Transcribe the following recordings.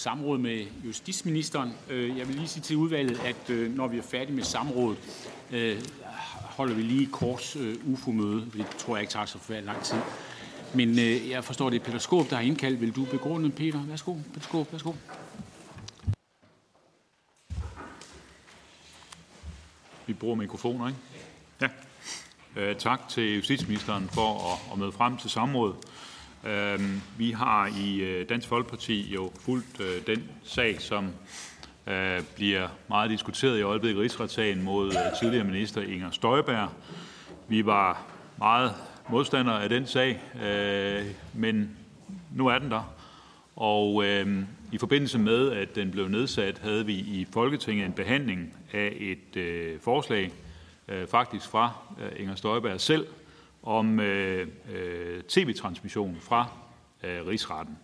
samråd med justitsministeren. Øh, jeg vil lige sige til udvalget, at øh, når vi er færdige med samrådet, øh, holder vi lige kort UFO-møde. Det tror jeg ikke tager så forfærdelig lang tid. Men jeg forstår, det er Peter Skåb, der har indkaldt. Vil du begrunde, Peter? Værsgo, Peter Skåb, værsgo. Vi bruger mikrofoner, ikke? Ja. Tak til justitsministeren for at, at møde frem til samrådet. Øh, vi har i øh, Dansk Folkeparti jo fulgt øh, den sag, som øh, bliver meget diskuteret i øjeblikket rigsretssagen mod tidligere minister Inger Støjberg. Vi var meget modstandere af den sag, men nu er den der. Og øh, i forbindelse med, at den blev nedsat, havde vi i Folketinget en behandling af et øh, forslag, øh, faktisk fra øh, Inger Støjberg selv, om øh, øh, tv-transmission fra øh, Rigsretten.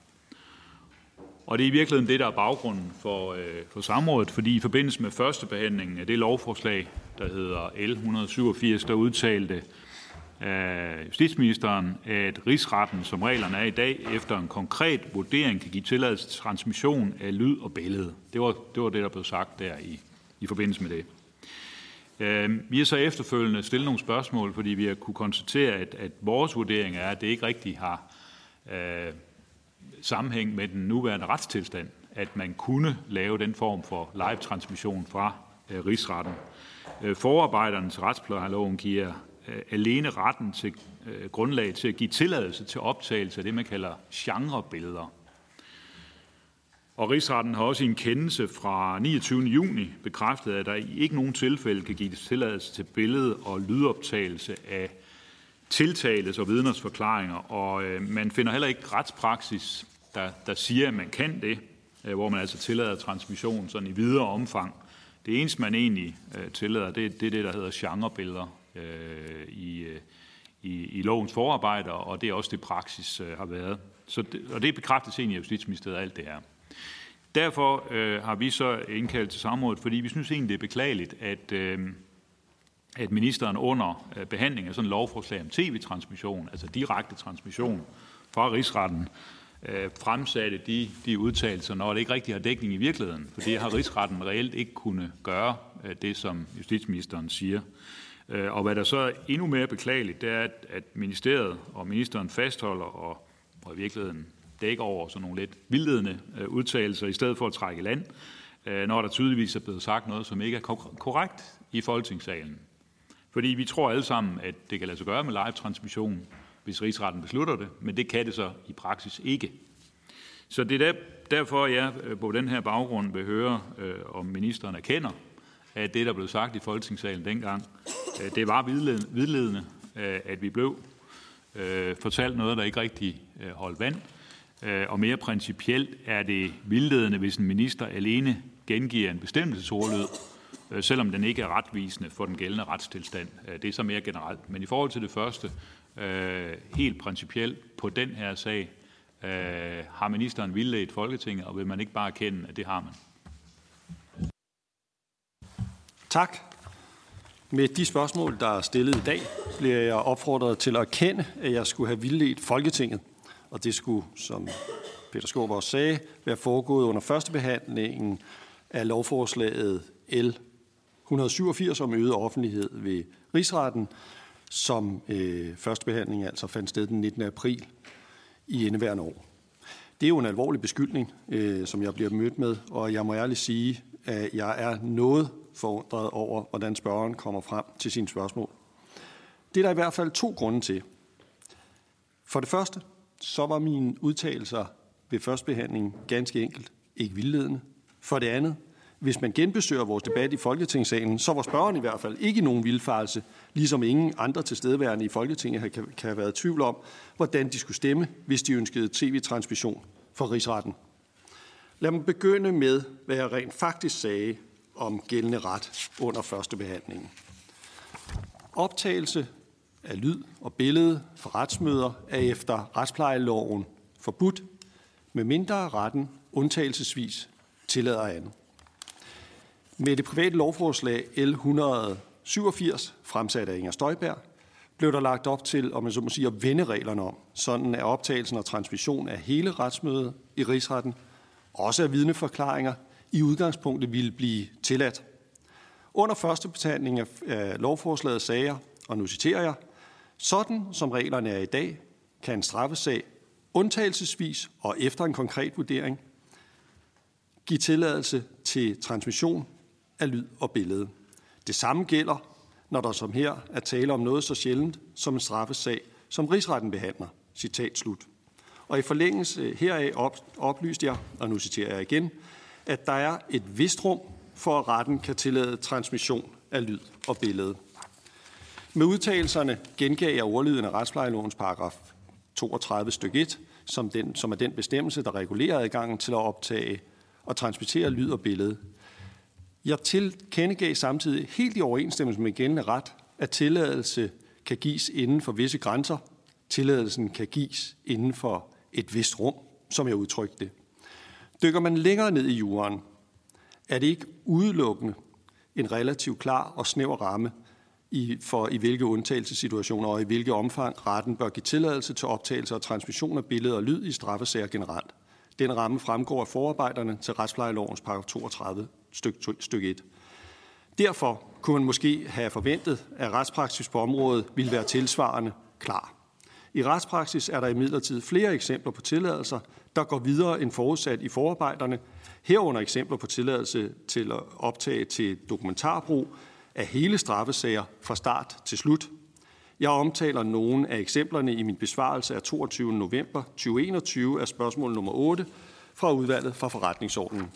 Og det er i virkeligheden det, der er baggrunden for, øh, for samrådet, fordi i forbindelse med første behandling af det lovforslag, der hedder L 187, der udtalte øh, justitsministeren, at rigsretten, som reglerne er i dag, efter en konkret vurdering kan give tilladelse til transmission af lyd og billede. Det var det, var det der blev sagt der i, i forbindelse med det. Øh, vi har så efterfølgende stillet nogle spørgsmål, fordi vi har kunne konstatere, at, at vores vurdering er, at det ikke rigtig har øh, sammenhæng med den nuværende retstilstand, at man kunne lave den form for live-transmission fra øh, rigsretten. Øh, forarbejderne til retsplejeloven giver Øh, alene retten til øh, grundlag til at give tilladelse til optagelse af det, man kalder genrebilleder. Og rigsretten har også i en kendelse fra 29. juni bekræftet, at der i ikke nogen tilfælde kan gives tilladelse til billede- og lydoptagelse af tiltales og vidners forklaringer. Og øh, man finder heller ikke retspraksis, der, der siger, at man kan det, øh, hvor man altså tillader transmission sådan i videre omfang. Det eneste, man egentlig øh, tillader, det, det er det, der hedder genrebilleder øh, i, øh, i, i lovens forarbejder, og det er også det praksis øh, har været. Så det, og det bekræftes egentlig af Justitsministeriet, alt det her. Derfor øh, har vi så indkaldt til samrådet, fordi vi synes egentlig, det er beklageligt, at, øh, at ministeren under øh, behandling af sådan en lovforslag om tv-transmission, altså direkte transmission fra rigsretten, øh, fremsatte de, de udtalelser, når det ikke rigtig har dækning i virkeligheden. For det har rigsretten reelt ikke kunne gøre, øh, det som justitsministeren siger. Øh, og hvad der så er endnu mere beklageligt, det er, at ministeriet og ministeren fastholder og, og i virkeligheden dække over sådan nogle lidt vildledende øh, udtalelser, i stedet for at trække land, øh, når der tydeligvis er blevet sagt noget, som ikke er korrekt i Folketingssalen. Fordi vi tror alle sammen, at det kan lade sig gøre med live-transmission, hvis rigsretten beslutter det, men det kan det så i praksis ikke. Så det er derfor, jeg øh, på den her baggrund vil høre, om ministeren erkender, at det, der blev sagt i Folketingssalen dengang, det var vidledende, at vi blev fortalt noget, der ikke rigtig holdt vand. Øh, og mere principielt er det vildledende, hvis en minister alene gengiver en bestemmelsesordlyd, øh, selvom den ikke er retvisende for den gældende retstilstand. Øh, det er så mere generelt. Men i forhold til det første, helt principielt på den her sag, har ministeren vildledt Folketinget, og vil man ikke bare erkende, at det har man? Tak. Med de spørgsmål, der er stillet i dag, bliver jeg opfordret til at erkende, at jeg skulle have vildledt Folketinget. Og det skulle, som Peter Skåb også sagde, være foregået under førstebehandlingen af lovforslaget L 187 om øget offentlighed ved Rigsretten, som øh, førstebehandling altså fandt sted den 19. april i indeværende år. Det er jo en alvorlig beskyldning, øh, som jeg bliver mødt med, og jeg må ærligt sige, at jeg er noget forundret over, hvordan spørgeren kommer frem til sine spørgsmål. Det er der i hvert fald to grunde til. For det første, så var mine udtalelser ved førstbehandlingen ganske enkelt ikke vildledende. For det andet, hvis man genbesøger vores debat i Folketingssalen, så var spørgeren i hvert fald ikke nogen vildfarelse, ligesom ingen andre tilstedeværende i Folketinget kan, kan have været i tvivl om, hvordan de skulle stemme, hvis de ønskede tv-transmission for rigsretten. Lad mig begynde med, hvad jeg rent faktisk sagde om gældende ret under første behandling. Optagelse af lyd og billede fra retsmøder er efter retsplejeloven forbudt, med mindre retten undtagelsesvis tillader andet. Med det private lovforslag L 187, fremsat af Inger Støjberg, blev der lagt op til, om man så må sige, at vende reglerne om, sådan at optagelsen og transmission af hele retsmødet i rigsretten også af vidneforklaringer, i udgangspunktet ville blive tilladt. Under første behandling af lovforslaget sager, og nu citerer jeg, sådan som reglerne er i dag, kan en straffesag undtagelsesvis og efter en konkret vurdering give tilladelse til transmission af lyd og billede. Det samme gælder, når der som her er tale om noget så sjældent som en straffesag, som rigsretten behandler. Citat slut. Og i forlængelse heraf op, oplyste jeg, og nu citerer jeg igen, at der er et vist rum for, at retten kan tillade transmission af lyd og billede. Med udtalelserne gengav jeg ordlyden af retsplejelovens paragraf 32 stykke 1, som, den, som er den bestemmelse, der regulerer adgangen til at optage og transmittere lyd og billede. Jeg tilkendegav samtidig helt i overensstemmelse med gældende ret, at tilladelse kan gives inden for visse grænser. Tilladelsen kan gives inden for et vist rum, som jeg udtrykte det. Dykker man længere ned i jorden, er det ikke udelukkende en relativt klar og snæver ramme i, for i hvilke undtagelsessituationer og i hvilke omfang retten bør give tilladelse til optagelse og transmission af billeder og lyd i straffesager generelt. Den ramme fremgår af forarbejderne til retsplejelovens paragraf 32 stykke, stykke 1. Derfor kunne man måske have forventet, at retspraksis på området ville være tilsvarende klar. I retspraksis er der imidlertid flere eksempler på tilladelser, der går videre end forudsat i forarbejderne, herunder eksempler på tilladelse til at optage til dokumentarbrug af hele straffesager fra start til slut. Jeg omtaler nogle af eksemplerne i min besvarelse af 22. november 2021 af spørgsmål nummer 8 fra udvalget for forretningsordenen.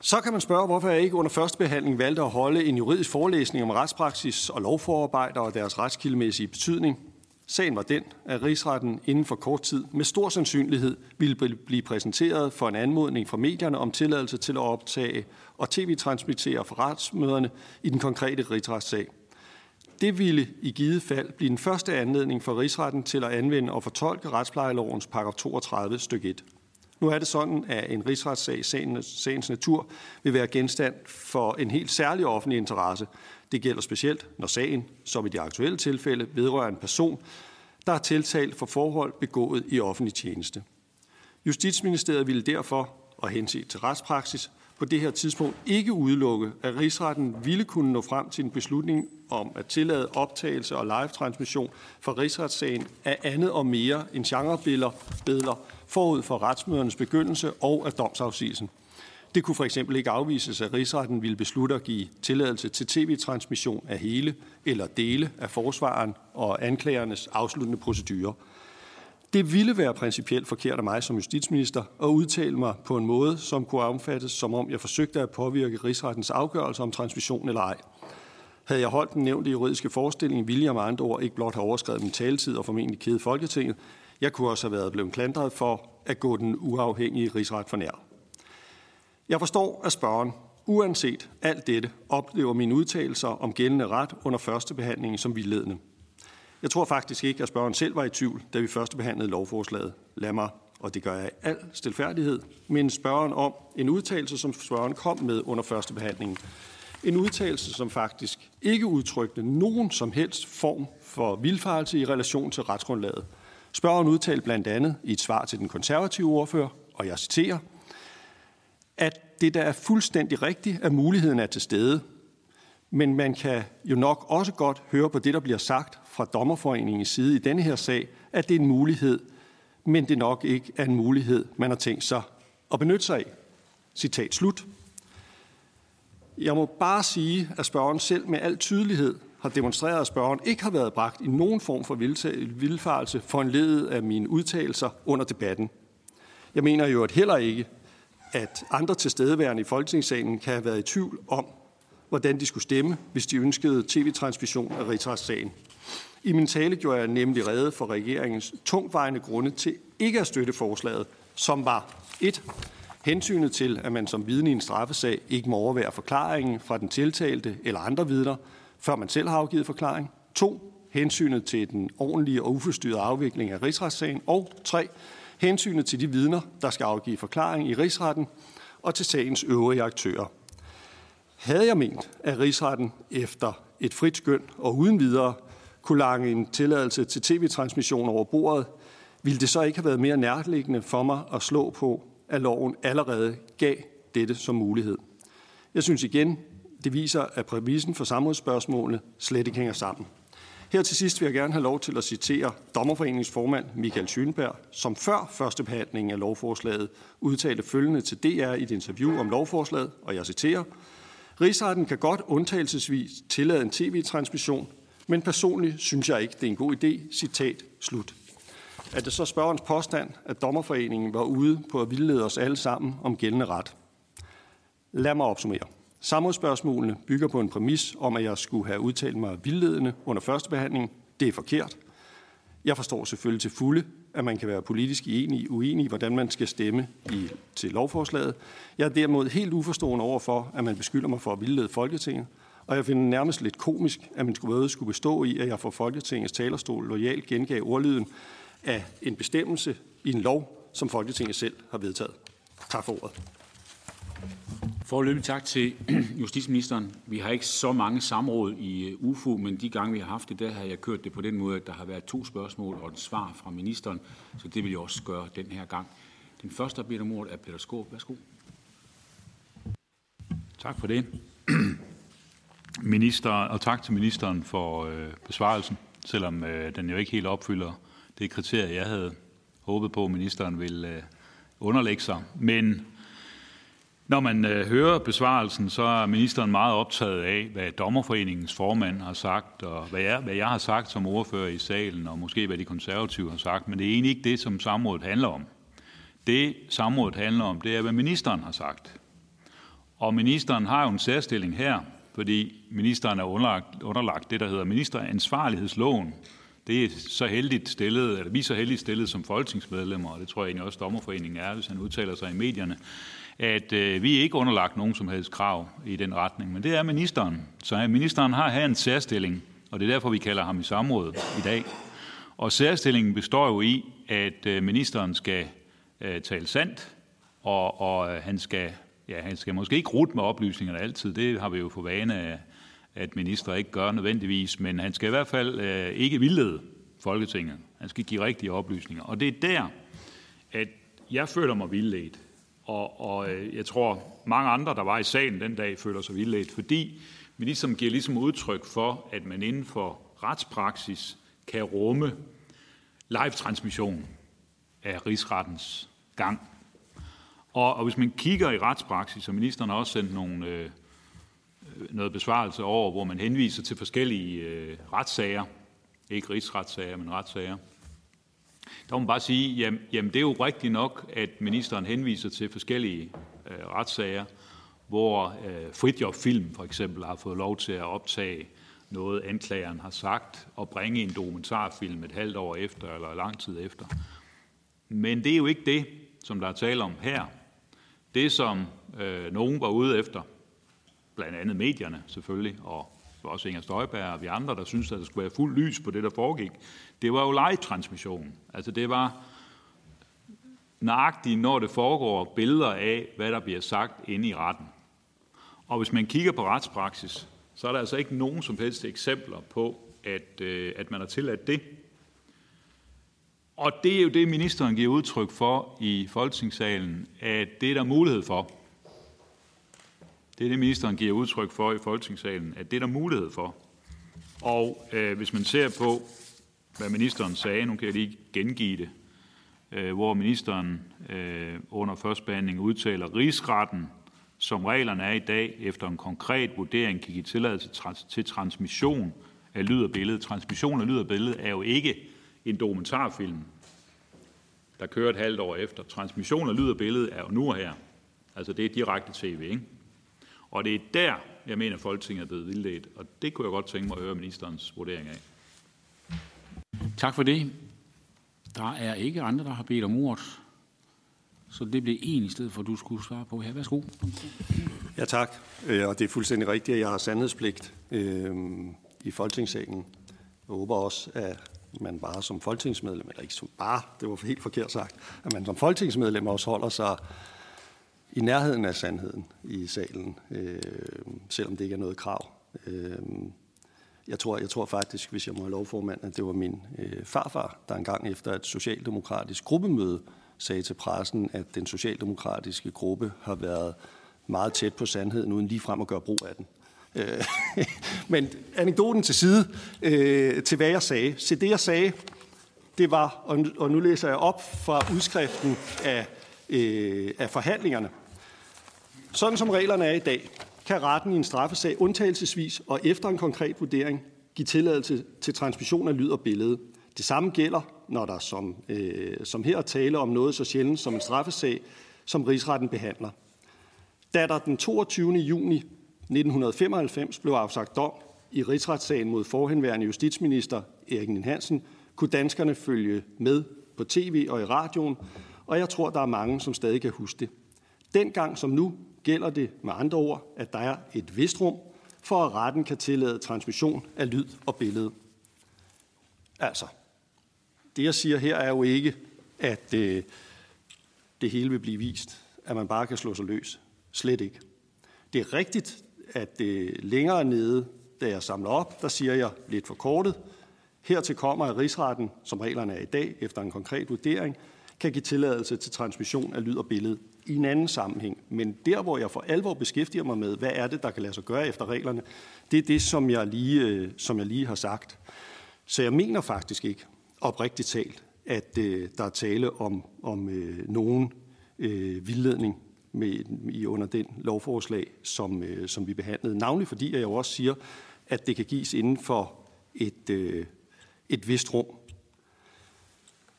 Så kan man spørge, hvorfor jeg ikke under første behandling valgte at holde en juridisk forelæsning om retspraksis og lovforarbejder og deres retskildemæssige betydning. Sagen var den, at rigsretten inden for kort tid med stor sandsynlighed ville blive præsenteret for en anmodning fra medierne om tilladelse til at optage og tv-transmittere for retsmøderne i den konkrete rigsretssag. Det ville i givet fald blive den første anledning for rigsretten til at anvende og fortolke retsplejelovens paragraf 32 stykke 1. Nu er det sådan, at en rigsretssag i sagens natur vil være genstand for en helt særlig offentlig interesse. Det gælder specielt, når sagen, som i det aktuelle tilfælde, vedrører en person, der er tiltalt for forhold begået i offentlig tjeneste. Justitsministeriet ville derfor, og henset til retspraksis, på det her tidspunkt ikke udelukke, at rigsretten ville kunne nå frem til en beslutning om at tillade optagelse og live-transmission for rigsretssagen af andet og mere end genrebilleder forud for retsmødernes begyndelse og af domsafsigelsen. Det kunne for eksempel ikke afvises, at rigsretten ville beslutte at give tilladelse til tv-transmission af hele eller dele af forsvaren og anklagernes afsluttende procedurer. Det ville være principielt forkert af mig som justitsminister at udtale mig på en måde, som kunne omfattes, som om jeg forsøgte at påvirke rigsrettens afgørelse om transmission eller ej. Havde jeg holdt den nævnte juridiske forestilling, ville jeg med andre ord ikke blot have overskrevet min taletid og formentlig kede Folketinget. Jeg kunne også have været blevet klandret for at gå den uafhængige rigsret for nær. Jeg forstår, at spørgeren, uanset alt dette, oplever mine udtalelser om gældende ret under første behandling som vildledende. Jeg tror faktisk ikke, at spørgeren selv var i tvivl, da vi første behandlede lovforslaget. Lad mig, og det gør jeg i al stilfærdighed, men spørgeren om en udtalelse, som spørgeren kom med under første behandling. En udtalelse, som faktisk ikke udtrykte nogen som helst form for vildfarelse i relation til retsgrundlaget. Spørgeren udtalte blandt andet i et svar til den konservative ordfører, og jeg citerer, at det der er fuldstændig rigtigt, at muligheden er til stede, men man kan jo nok også godt høre på det, der bliver sagt fra dommerforeningens side i denne her sag, at det er en mulighed, men det nok ikke er en mulighed, man har tænkt sig at benytte sig af. Citat slut. Jeg må bare sige, at spørgeren selv med al tydelighed har demonstreret, at spørgeren ikke har været bragt i nogen form for vildfarelse for en ledet af mine udtalelser under debatten. Jeg mener jo at heller ikke, at andre tilstedeværende i Folketingssalen kan have været i tvivl om, hvordan de skulle stemme, hvis de ønskede tv-transmission af rigsretssagen. I min tale gjorde jeg nemlig rede for regeringens tungvejende grunde til ikke at støtte forslaget, som var et hensynet til, at man som vidne i en straffesag ikke må overvære forklaringen fra den tiltalte eller andre vidner, før man selv har afgivet forklaring. 2. Hensynet til den ordentlige og uforstyrrede afvikling af rigsretssagen. Og 3. Hensynet til de vidner, der skal afgive forklaring i rigsretten, og til sagens øvrige aktører. Havde jeg ment, at rigsretten efter et frit skøn og uden videre kunne lange en tilladelse til tv-transmission over bordet, ville det så ikke have været mere nærliggende for mig at slå på, at loven allerede gav dette som mulighed. Jeg synes igen, det viser, at præmissen for samrådsspørgsmålene slet ikke hænger sammen. Her til sidst vil jeg gerne have lov til at citere Dommerforeningens formand Michael Schønberg, som før første behandling af lovforslaget udtalte følgende til DR i et interview om lovforslaget, og jeg citerer, Rigsretten kan godt undtagelsesvis tillade en tv-transmission, men personligt synes jeg ikke, det er en god idé. Citat slut. Er det så spørgerens påstand, at Dommerforeningen var ude på at vildlede os alle sammen om gældende ret? Lad mig opsummere. Samrådsspørgsmålene bygger på en præmis om, at jeg skulle have udtalt mig vildledende under første behandling. Det er forkert. Jeg forstår selvfølgelig til fulde, at man kan være politisk enig, uenig i, hvordan man skal stemme i, til lovforslaget. Jeg er derimod helt uforstående over for, at man beskylder mig for at vildlede Folketinget, og jeg finder nærmest lidt komisk, at min møde skulle bestå i, at jeg fra Folketingets talerstol lojalt gengav ordlyden af en bestemmelse i en lov, som Folketinget selv har vedtaget. Tak for ordet. Forløbig tak til justitsministeren. Vi har ikke så mange samråd i øh, UFO, men de gange, vi har haft det, der har jeg kørt det på den måde, at der har været to spørgsmål og et svar fra ministeren, så det vil jeg også gøre den her gang. Den første, der bliver om ordet, er Peter Skåb. Værsgo. Tak for det. Minister, og tak til ministeren for øh, besvarelsen, selvom øh, den jo ikke helt opfylder det kriterie, jeg havde håbet på, at ministeren ville øh, underlægge sig. Men når man øh, hører besvarelsen, så er ministeren meget optaget af, hvad Dommerforeningens formand har sagt, og hvad jeg, hvad jeg har sagt som ordfører i salen, og måske hvad de konservative har sagt. Men det er egentlig ikke det, som samrådet handler om. Det samrådet handler om, det er, hvad ministeren har sagt. Og ministeren har jo en særstilling her, fordi ministeren er underlagt, underlagt det, der hedder ministeransvarlighedsloven. Det er så heldigt stillet, eller vi er så heldigt stillet som folketingsmedlemmer, og det tror jeg egentlig også Dommerforeningen er, hvis han udtaler sig i medierne, at øh, vi ikke underlagt nogen som helst krav i den retning, men det er ministeren. Så ministeren har her en særstilling, og det er derfor, vi kalder ham i samråd i dag. Og særstillingen består jo i, at øh, ministeren skal øh, tale sandt, og, og øh, han, skal, ja, han skal måske ikke rute med oplysningerne altid. Det har vi jo for vane af, at minister ikke gør nødvendigvis, men han skal i hvert fald øh, ikke vildlede Folketinget. Han skal give rigtige oplysninger. Og det er der, at jeg føler mig vildledt. Og, og øh, jeg tror, mange andre, der var i salen den dag, føler sig vildledt, fordi ministeren ligesom giver ligesom udtryk for, at man inden for retspraksis kan rumme live-transmission af rigsrettens gang. Og, og hvis man kigger i retspraksis, og ministeren har også sendt nogle, øh, øh noget besvarelse over, hvor man henviser til forskellige øh, retssager, ikke rigsretssager, men retssager, der må man bare sige, jamen, jamen det er jo rigtigt nok, at ministeren henviser til forskellige øh, retssager, hvor øh, Fritjof Film for eksempel har fået lov til at optage noget, anklageren har sagt, og bringe en dokumentarfilm et halvt år efter eller lang tid efter. Men det er jo ikke det, som der er tale om her. Det, som øh, nogen var ude efter, blandt andet medierne selvfølgelig, og også Inger Støjberg og vi andre, der synes, at der skulle være fuld lys på det, der foregik, det var jo live-transmission. Altså det var nøjagtigt, når det foregår, billeder af, hvad der bliver sagt inde i retten. Og hvis man kigger på retspraksis, så er der altså ikke nogen som helst eksempler på, at, øh, at man har tilladt det. Og det er jo det, ministeren giver udtryk for i Folketingssalen, at det er der mulighed for. Det er det, ministeren giver udtryk for i Folketingssalen, at det er der mulighed for. Og øh, hvis man ser på, hvad ministeren sagde, nu kan jeg lige gengive det, øh, hvor ministeren øh, under førstbehandling udtaler, rigsretten, som reglerne er i dag, efter en konkret vurdering kan give tilladelse til transmission af lyd og billede. Transmission af lyd og billede er jo ikke en dokumentarfilm, der kører et halvt år efter. Transmission af lyd og billede er jo nu og her. Altså det er direkte tv, ikke? Og det er der, jeg mener, Folketinget er blevet vildledt, og det kunne jeg godt tænke mig at høre ministerens vurdering af. Tak for det. Der er ikke andre, der har bedt om ordet. Så det blev en i stedet for, at du skulle svare på her. Værsgo. Ja, tak. Øh, og det er fuldstændig rigtigt, at jeg har sandhedspligt øh, i Folketingssalen. Jeg håber også, at man bare som folketingsmedlem, eller ikke som bare, det var helt forkert sagt, at man som folketingsmedlem også holder sig i nærheden af sandheden i salen, øh, selvom det ikke er noget krav. Øh, jeg, tror, jeg tror faktisk, hvis jeg må have lovformand, at det var min øh, farfar, der engang efter et socialdemokratisk gruppemøde sagde til pressen, at den socialdemokratiske gruppe har været meget tæt på sandheden, uden lige frem at gøre brug af den. Øh, men anekdoten til side, øh, til hvad jeg sagde. Se, det jeg sagde, det var, og nu læser jeg op fra udskriften af, øh, af forhandlingerne. Sådan som reglerne er i dag, kan retten i en straffesag undtagelsesvis og efter en konkret vurdering give tilladelse til transmission af lyd og billede. Det samme gælder, når der som, øh, som her tale om noget så sjældent som en straffesag, som rigsretten behandler. Da der den 22. juni 1995 blev afsagt dom i rigsretssagen mod forhenværende justitsminister Erik Nien Hansen, kunne danskerne følge med på tv og i radioen, og jeg tror, der er mange, som stadig kan huske det. Dengang som nu gælder det med andre ord, at der er et vist rum for, at retten kan tillade transmission af lyd og billede. Altså, det jeg siger her er jo ikke, at øh, det hele vil blive vist, at man bare kan slå sig løs. Slet ikke. Det er rigtigt, at øh, længere nede, da jeg samler op, der siger jeg lidt for kortet. Hertil kommer, at rigsretten, som reglerne er i dag, efter en konkret vurdering, kan give tilladelse til transmission af lyd og billede i en anden sammenhæng. Men der, hvor jeg for alvor beskæftiger mig med, hvad er det, der kan lade sig gøre efter reglerne, det er det, som jeg lige, øh, som jeg lige har sagt. Så jeg mener faktisk ikke, oprigtigt talt, at øh, der er tale om, om øh, nogen øh, vildledning med, i under den lovforslag, som, øh, som vi behandlede. Navnlig fordi jeg jo også siger, at det kan gives inden for et, øh, et vist rum.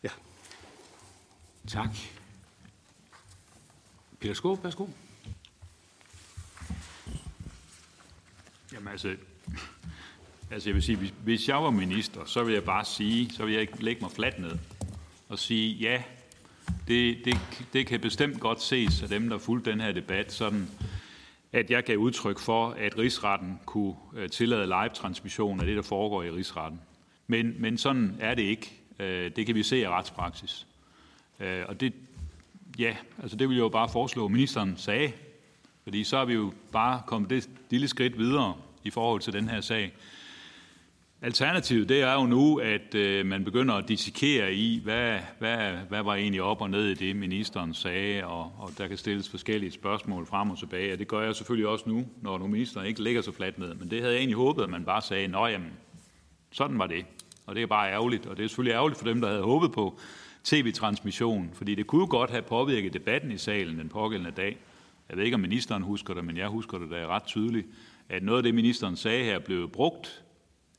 Ja. Tak. Peter Skåb, værsgo. Jamen altså, altså jeg vil sige, hvis, hvis jeg var minister, så vil jeg bare sige, så vil jeg ikke lægge mig fladt ned og sige, ja, det, det, det kan bestemt godt ses af dem, der fulgte den her debat, sådan at jeg gav udtryk for, at rigsretten kunne øh, tillade live-transmission af det, der foregår i rigsretten. Men, men sådan er det ikke. Øh, det kan vi se i retspraksis. Øh, og det, ja, altså det vil jeg jo bare foreslå, at ministeren sagde. Fordi så er vi jo bare kommet det lille skridt videre i forhold til den her sag. Alternativet det er jo nu, at øh, man begynder at dissekere i, hvad, hvad, hvad var egentlig op og ned i det, ministeren sagde, og, og der kan stilles forskellige spørgsmål frem og tilbage, og det gør jeg selvfølgelig også nu, når nu ministeren ikke ligger så fladt ned. Men det havde jeg egentlig håbet, at man bare sagde, nå jamen, sådan var det. Og det er bare ærgerligt, og det er selvfølgelig ærgerligt for dem, der havde håbet på tv-transmission, fordi det kunne jo godt have påvirket debatten i salen den pågældende dag. Jeg ved ikke, om ministeren husker det, men jeg husker det da ret tydeligt, at noget af det, ministeren sagde her, blev brugt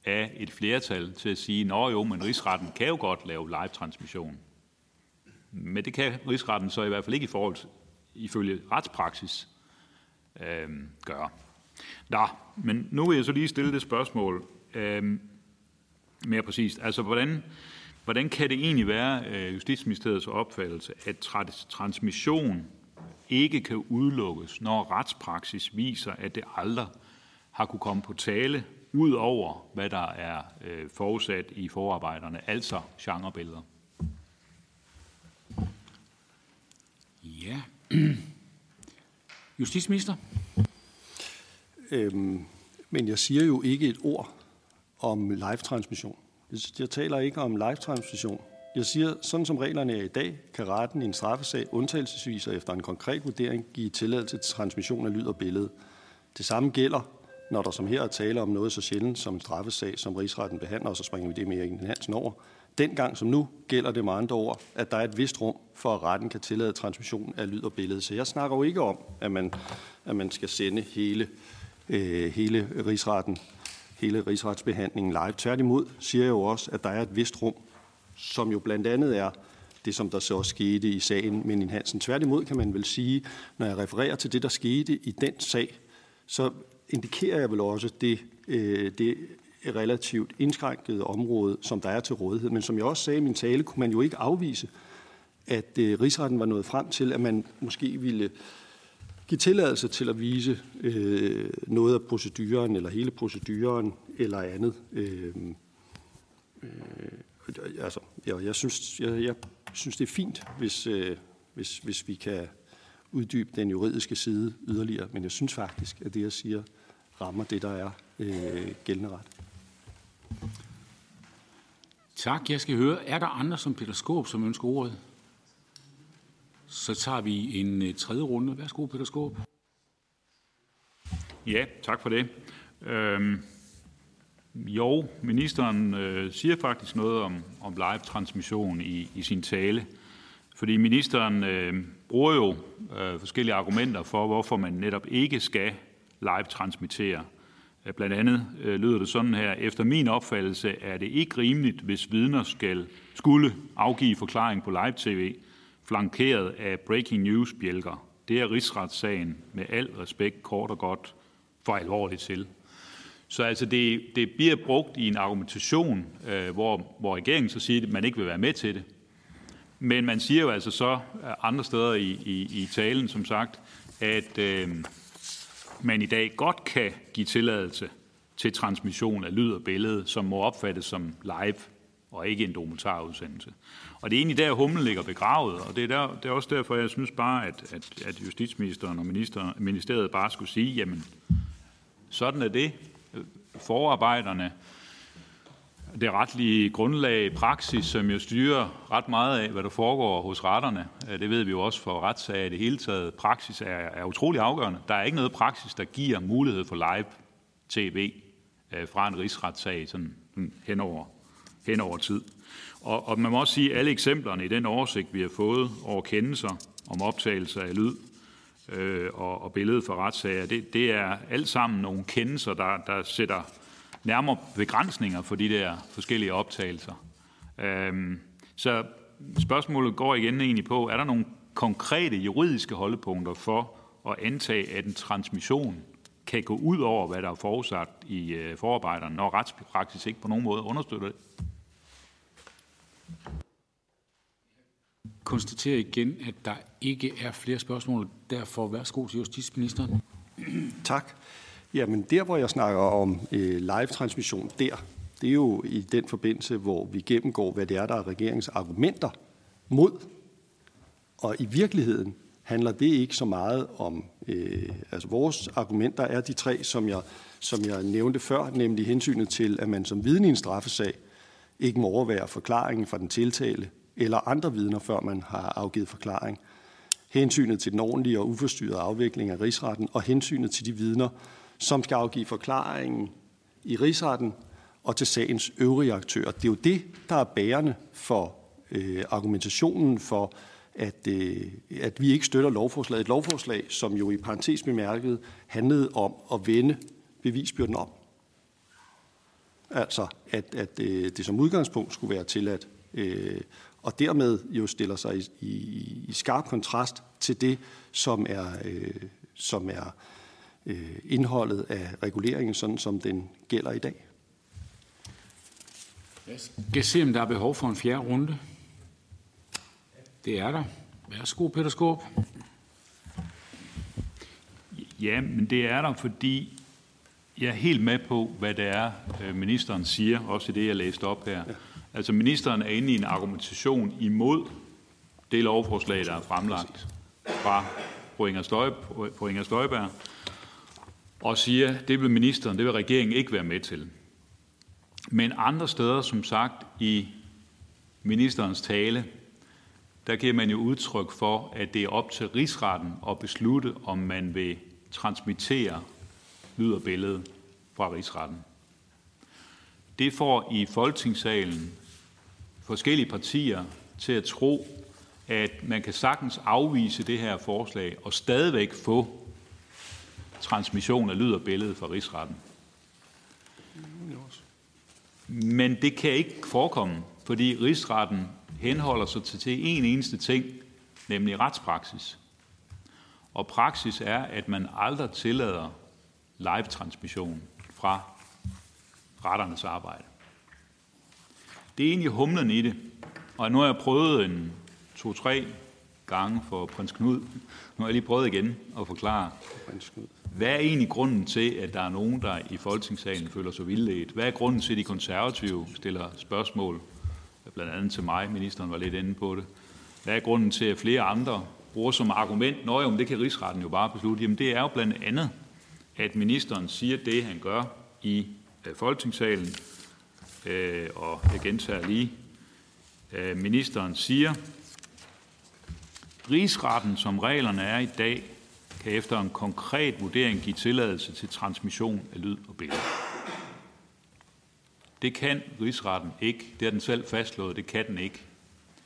af et flertal til at sige, nå jo, men rigsretten kan jo godt lave live-transmission. Men det kan rigsretten så i hvert fald ikke i forhold til, ifølge retspraksis øh, gøre. Nå, men nu vil jeg så lige stille det spørgsmål øh, mere præcist. Altså, hvordan, hvordan kan det egentlig være øh, Justitsministeriets opfattelse, at transmission ikke kan udelukkes, når retspraksis viser, at det aldrig har kunne komme på tale ud over, hvad der er øh, forudsat i forarbejderne, altså genrebilleder. Ja. Justitsminister? Øhm, men jeg siger jo ikke et ord om live-transmission. Jeg taler ikke om live-transmission. Jeg siger, sådan som reglerne er i dag, kan retten i en straffesag undtagelsesvis og efter en konkret vurdering give tilladelse til transmission af lyd og billede. Det samme gælder når der som her er tale om noget så sjældent som en straffesag, som rigsretten behandler, og så springer vi det mere ind i Hansen over. Dengang som nu gælder det med andre ord, at der er et vist rum for, at retten kan tillade transmission af lyd og billede. Så jeg snakker jo ikke om, at man, at man skal sende hele, øh, hele rigsretten, hele rigsretsbehandlingen live. Tværtimod siger jeg jo også, at der er et vist rum, som jo blandt andet er det, som der så også skete i sagen med Nien Hansen. Tværtimod kan man vel sige, når jeg refererer til det, der skete i den sag, så indikerer jeg vel også det, øh, det relativt indskrænkede område, som der er til rådighed. Men som jeg også sagde i min tale, kunne man jo ikke afvise, at øh, rigsretten var nået frem til, at man måske ville give tilladelse til at vise øh, noget af proceduren, eller hele proceduren, eller andet. Øh, øh, altså, jeg, jeg, synes, jeg, jeg synes, det er fint, hvis, øh, hvis, hvis vi kan uddybe den juridiske side yderligere, men jeg synes faktisk, at det, jeg siger, rammer det, der er øh, gældende ret. Tak. Jeg skal høre, er der andre som Peter Skåb, som ønsker ordet? Så tager vi en øh, tredje runde. Værsgo, Peter Skåb. Ja, tak for det. Øhm, jo, ministeren øh, siger faktisk noget om, om live-transmission i, i sin tale. Fordi ministeren øh, bruger jo øh, forskellige argumenter for, hvorfor man netop ikke skal live-transmittere. Øh, blandt andet øh, lyder det sådan her. Efter min opfattelse er det ikke rimeligt, hvis vidner skal skulle afgive forklaring på live-tv, flankeret af breaking news-bjælker. Det er rigsretssagen med al respekt kort og godt for alvorligt til. Så altså det, det bliver brugt i en argumentation, øh, hvor, hvor regeringen så siger, at man ikke vil være med til det. Men man siger jo altså så øh, andre steder i, i, i talen, som sagt, at øh, man i dag godt kan give tilladelse til transmission af lyd og billede, som må opfattes som live og ikke en dokumentarudsendelse. Og det er egentlig der, humlen ligger begravet, og det er, der, det er også derfor, jeg synes bare, at, at, at justitsministeren og minister, ministeriet bare skulle sige, jamen, sådan er det. Forarbejderne, det retlige grundlag, praksis, som jo styrer ret meget af, hvad der foregår hos retterne. Øh, det ved vi jo også for retssager i det hele taget. Praksis er, er utrolig afgørende. Der er ikke noget praksis, der giver mulighed for live tv øh, fra en rigsretssag sådan, hen, over, hen over tid. Og, og man må også sige, at alle eksemplerne i den oversigt, vi har fået over kendelser om optagelser af lyd øh, og, og billedet for retssager, det, det er alt sammen nogle kendelser, der, der sætter nærmere begrænsninger for de der forskellige optagelser. Øhm, så spørgsmålet går igen egentlig på, er der nogle konkrete juridiske holdepunkter for at antage, at en transmission kan gå ud over, hvad der er forudsat i øh, forarbejderne, når retspraksis ikke på nogen måde understøtter det? Konstaterer igen, at der ikke er flere spørgsmål. Derfor værsgo til justitsministeren. Tak. Jamen der, hvor jeg snakker om øh, live-transmission, der, det er jo i den forbindelse, hvor vi gennemgår, hvad det er, der er regeringens argumenter mod. Og i virkeligheden handler det ikke så meget om, øh, altså vores argumenter er de tre, som jeg, som jeg nævnte før, nemlig hensynet til, at man som vidne i en straffesag ikke må overvære forklaringen fra den tiltale eller andre vidner, før man har afgivet forklaring. Hensynet til den ordentlige og uforstyrrede afvikling af rigsretten og hensynet til de vidner, som skal afgive forklaringen i rigsretten og til sagens øvrige aktører. Det er jo det, der er bærende for øh, argumentationen for, at, øh, at vi ikke støtter lovforslaget. Et lovforslag, som jo i parentes bemærket handlede om at vende bevisbyrden om. Altså, at, at øh, det som udgangspunkt skulle være tilladt. Øh, og dermed jo stiller sig i, i, i skarp kontrast til det, som er, øh, som er øh, indholdet af reguleringen, sådan som den gælder i dag. Jeg skal se, om der er behov for en fjerde runde. Det er der. Værsgo, Peter Skåb. Ja, men det er der, fordi jeg er helt med på, hvad det er, øh, ministeren siger, også i det, jeg læste op her. Ja. Altså, ministeren er inde i en argumentation imod det lovforslag, der er fremlagt fra på Inger, Støj, Inger Støjberg, og siger, det vil ministeren, det vil regeringen ikke være med til. Men andre steder, som sagt, i ministerens tale, der giver man jo udtryk for, at det er op til rigsretten at beslutte, om man vil transmittere lyd og billede fra rigsretten. Det får i Folketingssalen forskellige partier til at tro, at man kan sagtens afvise det her forslag og stadigvæk få transmission af lyd og billede fra rigsretten. Men det kan ikke forekomme, fordi rigsretten henholder sig til en eneste ting, nemlig retspraksis. Og praksis er, at man aldrig tillader live-transmission fra retternes arbejde. Det er egentlig humlen i det. Og nu har jeg prøvet en to-tre gange for prins Knud. Nu har jeg lige prøvet igen at forklare, hvad er egentlig grunden til, at der er nogen, der i Folketingssalen føler sig vildledt? Hvad er grunden til, at de konservative stiller spørgsmål, blandt andet til mig, ministeren var lidt inde på det. Hvad er grunden til, at flere andre bruger som argument, nå jo, det kan rigsretten jo bare beslutte. Jamen det er jo blandt andet, at ministeren siger det, han gør i øh, Folketingssalen, øh, og jeg gentager lige, øh, ministeren siger, Rigsretten, som reglerne er i dag, kan efter en konkret vurdering give tilladelse til transmission af lyd og billede. Det kan rigsretten ikke. Det har den selv fastslået. Det kan den ikke.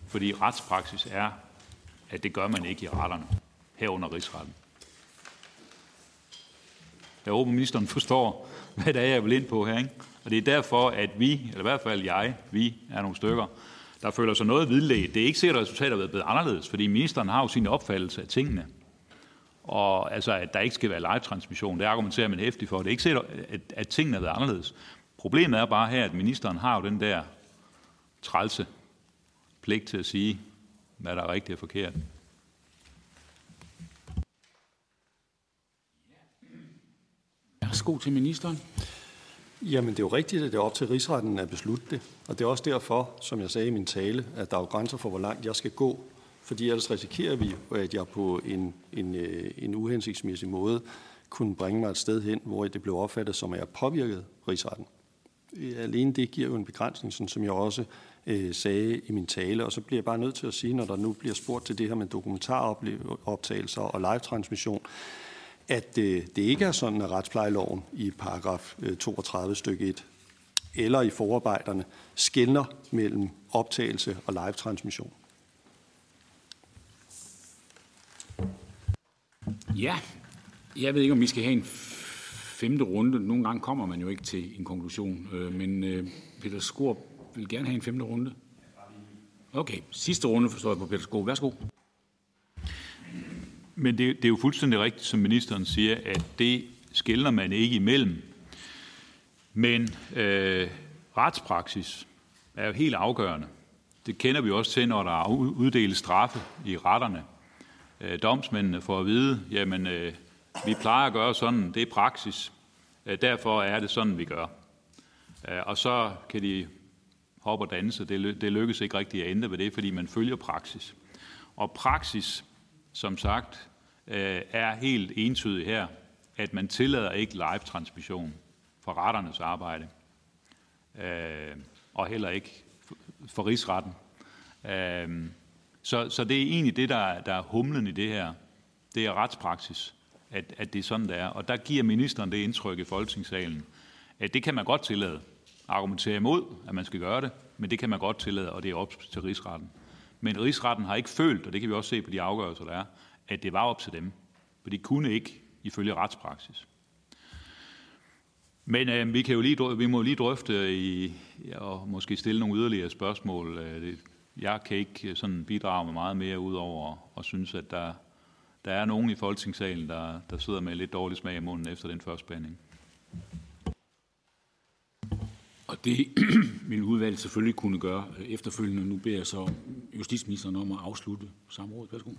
Fordi retspraksis er, at det gør man ikke i retterne, herunder rigsretten. Jeg håber, ministeren forstår, hvad det er, jeg vil ind på her. Ikke? Og det er derfor, at vi, eller i hvert fald jeg, vi er nogle stykker, der føler sig noget vidledt. Det er ikke sikkert, at resultatet har været blevet anderledes, fordi ministeren har jo sin opfattelse af tingene. Og altså, at der ikke skal være live-transmission, det argumenterer man hæftigt for. Det er ikke sikkert, at, at tingene har været anderledes. Problemet er bare her, at ministeren har jo den der trælse pligt til at sige, hvad der er rigtigt og forkert. Værsgo til ministeren. Jamen, det er jo rigtigt, at det er op til rigsretten at beslutte det. Og det er også derfor, som jeg sagde i min tale, at der er jo grænser for, hvor langt jeg skal gå. Fordi ellers risikerer vi, at jeg på en, en, øh, en uhensigtsmæssig måde kunne bringe mig et sted hen, hvor det blev opfattet som, at jeg påvirkede rigsretten. Alene det giver jo en begrænsning, sådan som jeg også øh, sagde i min tale. Og så bliver jeg bare nødt til at sige, når der nu bliver spurgt til det her med dokumentaroptagelser og live-transmission, at øh, det ikke er sådan, at retsplejeloven i paragraf øh, 32 stykke 1 eller i forarbejderne skældner mellem optagelse og live-transmission. Ja, jeg ved ikke, om vi skal have en femte runde. Nogle gange kommer man jo ikke til en konklusion, øh, men Peter Skor vil gerne have en femte runde. Okay, sidste runde forstår jeg på Peter Skor. Værsgo. Men det, det er jo fuldstændig rigtigt, som ministeren siger, at det skældner man ikke imellem. Men øh, retspraksis er jo helt afgørende. Det kender vi også til, når der er uddelt straffe i retterne. Øh, domsmændene får at vide, jamen øh, vi plejer at gøre sådan, det er praksis. Øh, derfor er det sådan, vi gør. Øh, og så kan de hoppe og danse. Det, det lykkes ikke rigtigt at ændre ved det, fordi man følger praksis. Og praksis, som sagt, øh, er helt entydig her, at man tillader ikke live-transmission for retternes arbejde, øh, og heller ikke for rigsretten. Øh, så, så det er egentlig det, der, der er humlen i det her. Det er retspraksis, at, at det er sådan, det er. Og der giver ministeren det indtryk i Folketingssalen, at det kan man godt tillade. Argumentere imod, at man skal gøre det, men det kan man godt tillade, og det er op til rigsretten. Men rigsretten har ikke følt, og det kan vi også se på de afgørelser, der er, at det var op til dem. For de kunne ikke ifølge retspraksis. Men øh, vi, kan jo lige, vi må lige drøfte i, og måske stille nogle yderligere spørgsmål. Øh, jeg kan ikke øh, sådan bidrage med meget mere ud over og synes, at der, der er nogen i Folketingssalen, der, der sidder med lidt dårlig smag i munden efter den første behandling. Og det vil udvalg selvfølgelig kunne gøre efterfølgende. Nu beder jeg så justitsministeren om at afslutte samrådet. Værsgo.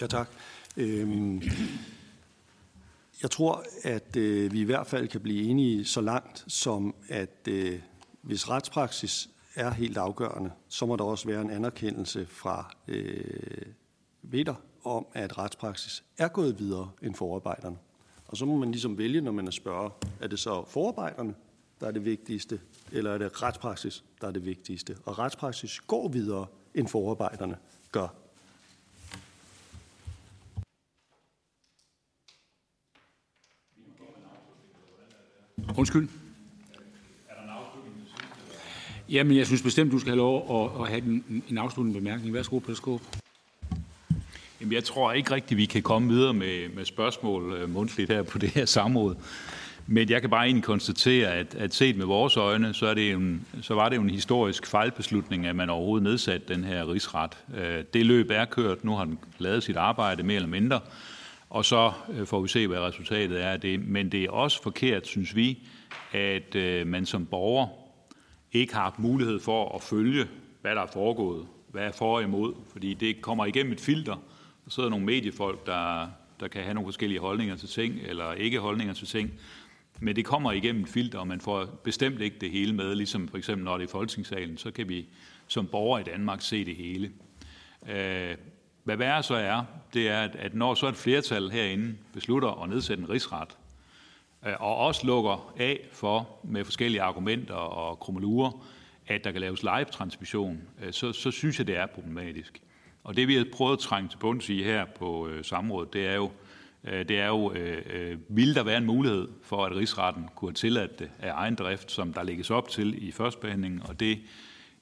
Ja, tak. Øhm, jeg tror, at øh, vi i hvert fald kan blive enige så langt, som at øh, hvis retspraksis er helt afgørende, så må der også være en anerkendelse fra øh, Vetter om, at retspraksis er gået videre end forarbejderne. Og så må man ligesom vælge, når man er spørger, er det så forarbejderne, der er det vigtigste, eller er det retspraksis, der er det vigtigste? Og retspraksis går videre, end forarbejderne gør. Undskyld. Jamen, jeg synes bestemt, du skal have lov at, at have en, en afsluttende bemærkning. Værsgo, Peter Skåb. Jamen, jeg tror ikke rigtigt, vi kan komme videre med, med spørgsmål uh, mundtligt her på det her samråd. Men jeg kan bare egentlig konstatere, at, at set med vores øjne, så, er det en, så var det jo en historisk fejlbeslutning, at man overhovedet nedsatte den her rigsret. Uh, det løb er kørt, nu har den lavet sit arbejde mere eller mindre, og så øh, får vi se, hvad resultatet er af det. Men det er også forkert, synes vi, at øh, man som borger ikke har haft mulighed for at følge, hvad der er foregået, hvad er for og imod, fordi det kommer igennem et filter. Der sidder nogle mediefolk, der, der kan have nogle forskellige holdninger til ting, eller ikke holdninger til ting, men det kommer igennem et filter, og man får bestemt ikke det hele med, ligesom for eksempel når det er i Folketingssalen, så kan vi som borger i Danmark se det hele. Øh, hvad værre så er, det er, at når så et flertal herinde beslutter at nedsætte en rigsret, øh, og også lukker af for med forskellige argumenter og krummelurer, at der kan laves live-transmission, øh, så, så synes jeg, det er problematisk. Og det vi har prøvet at trænge til bunds i her på øh, samrådet, det er jo, øh, det er jo øh, øh, vil der være en mulighed for, at rigsretten kunne have tilladt det af egen drift, som der lægges op til i førstbehandlingen, og det,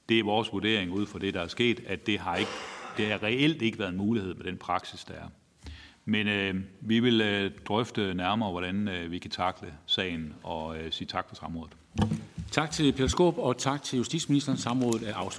det er vores vurdering ud fra det, der er sket, at det har, ikke, det har reelt ikke været en mulighed med den praksis, der er. Men øh, vi vil øh, drøfte nærmere, hvordan øh, vi kan takle sagen og øh, sige tak for samrådet. Tak til Peter Skåb, og tak til justitsministeren. Samrådet er afsluttet.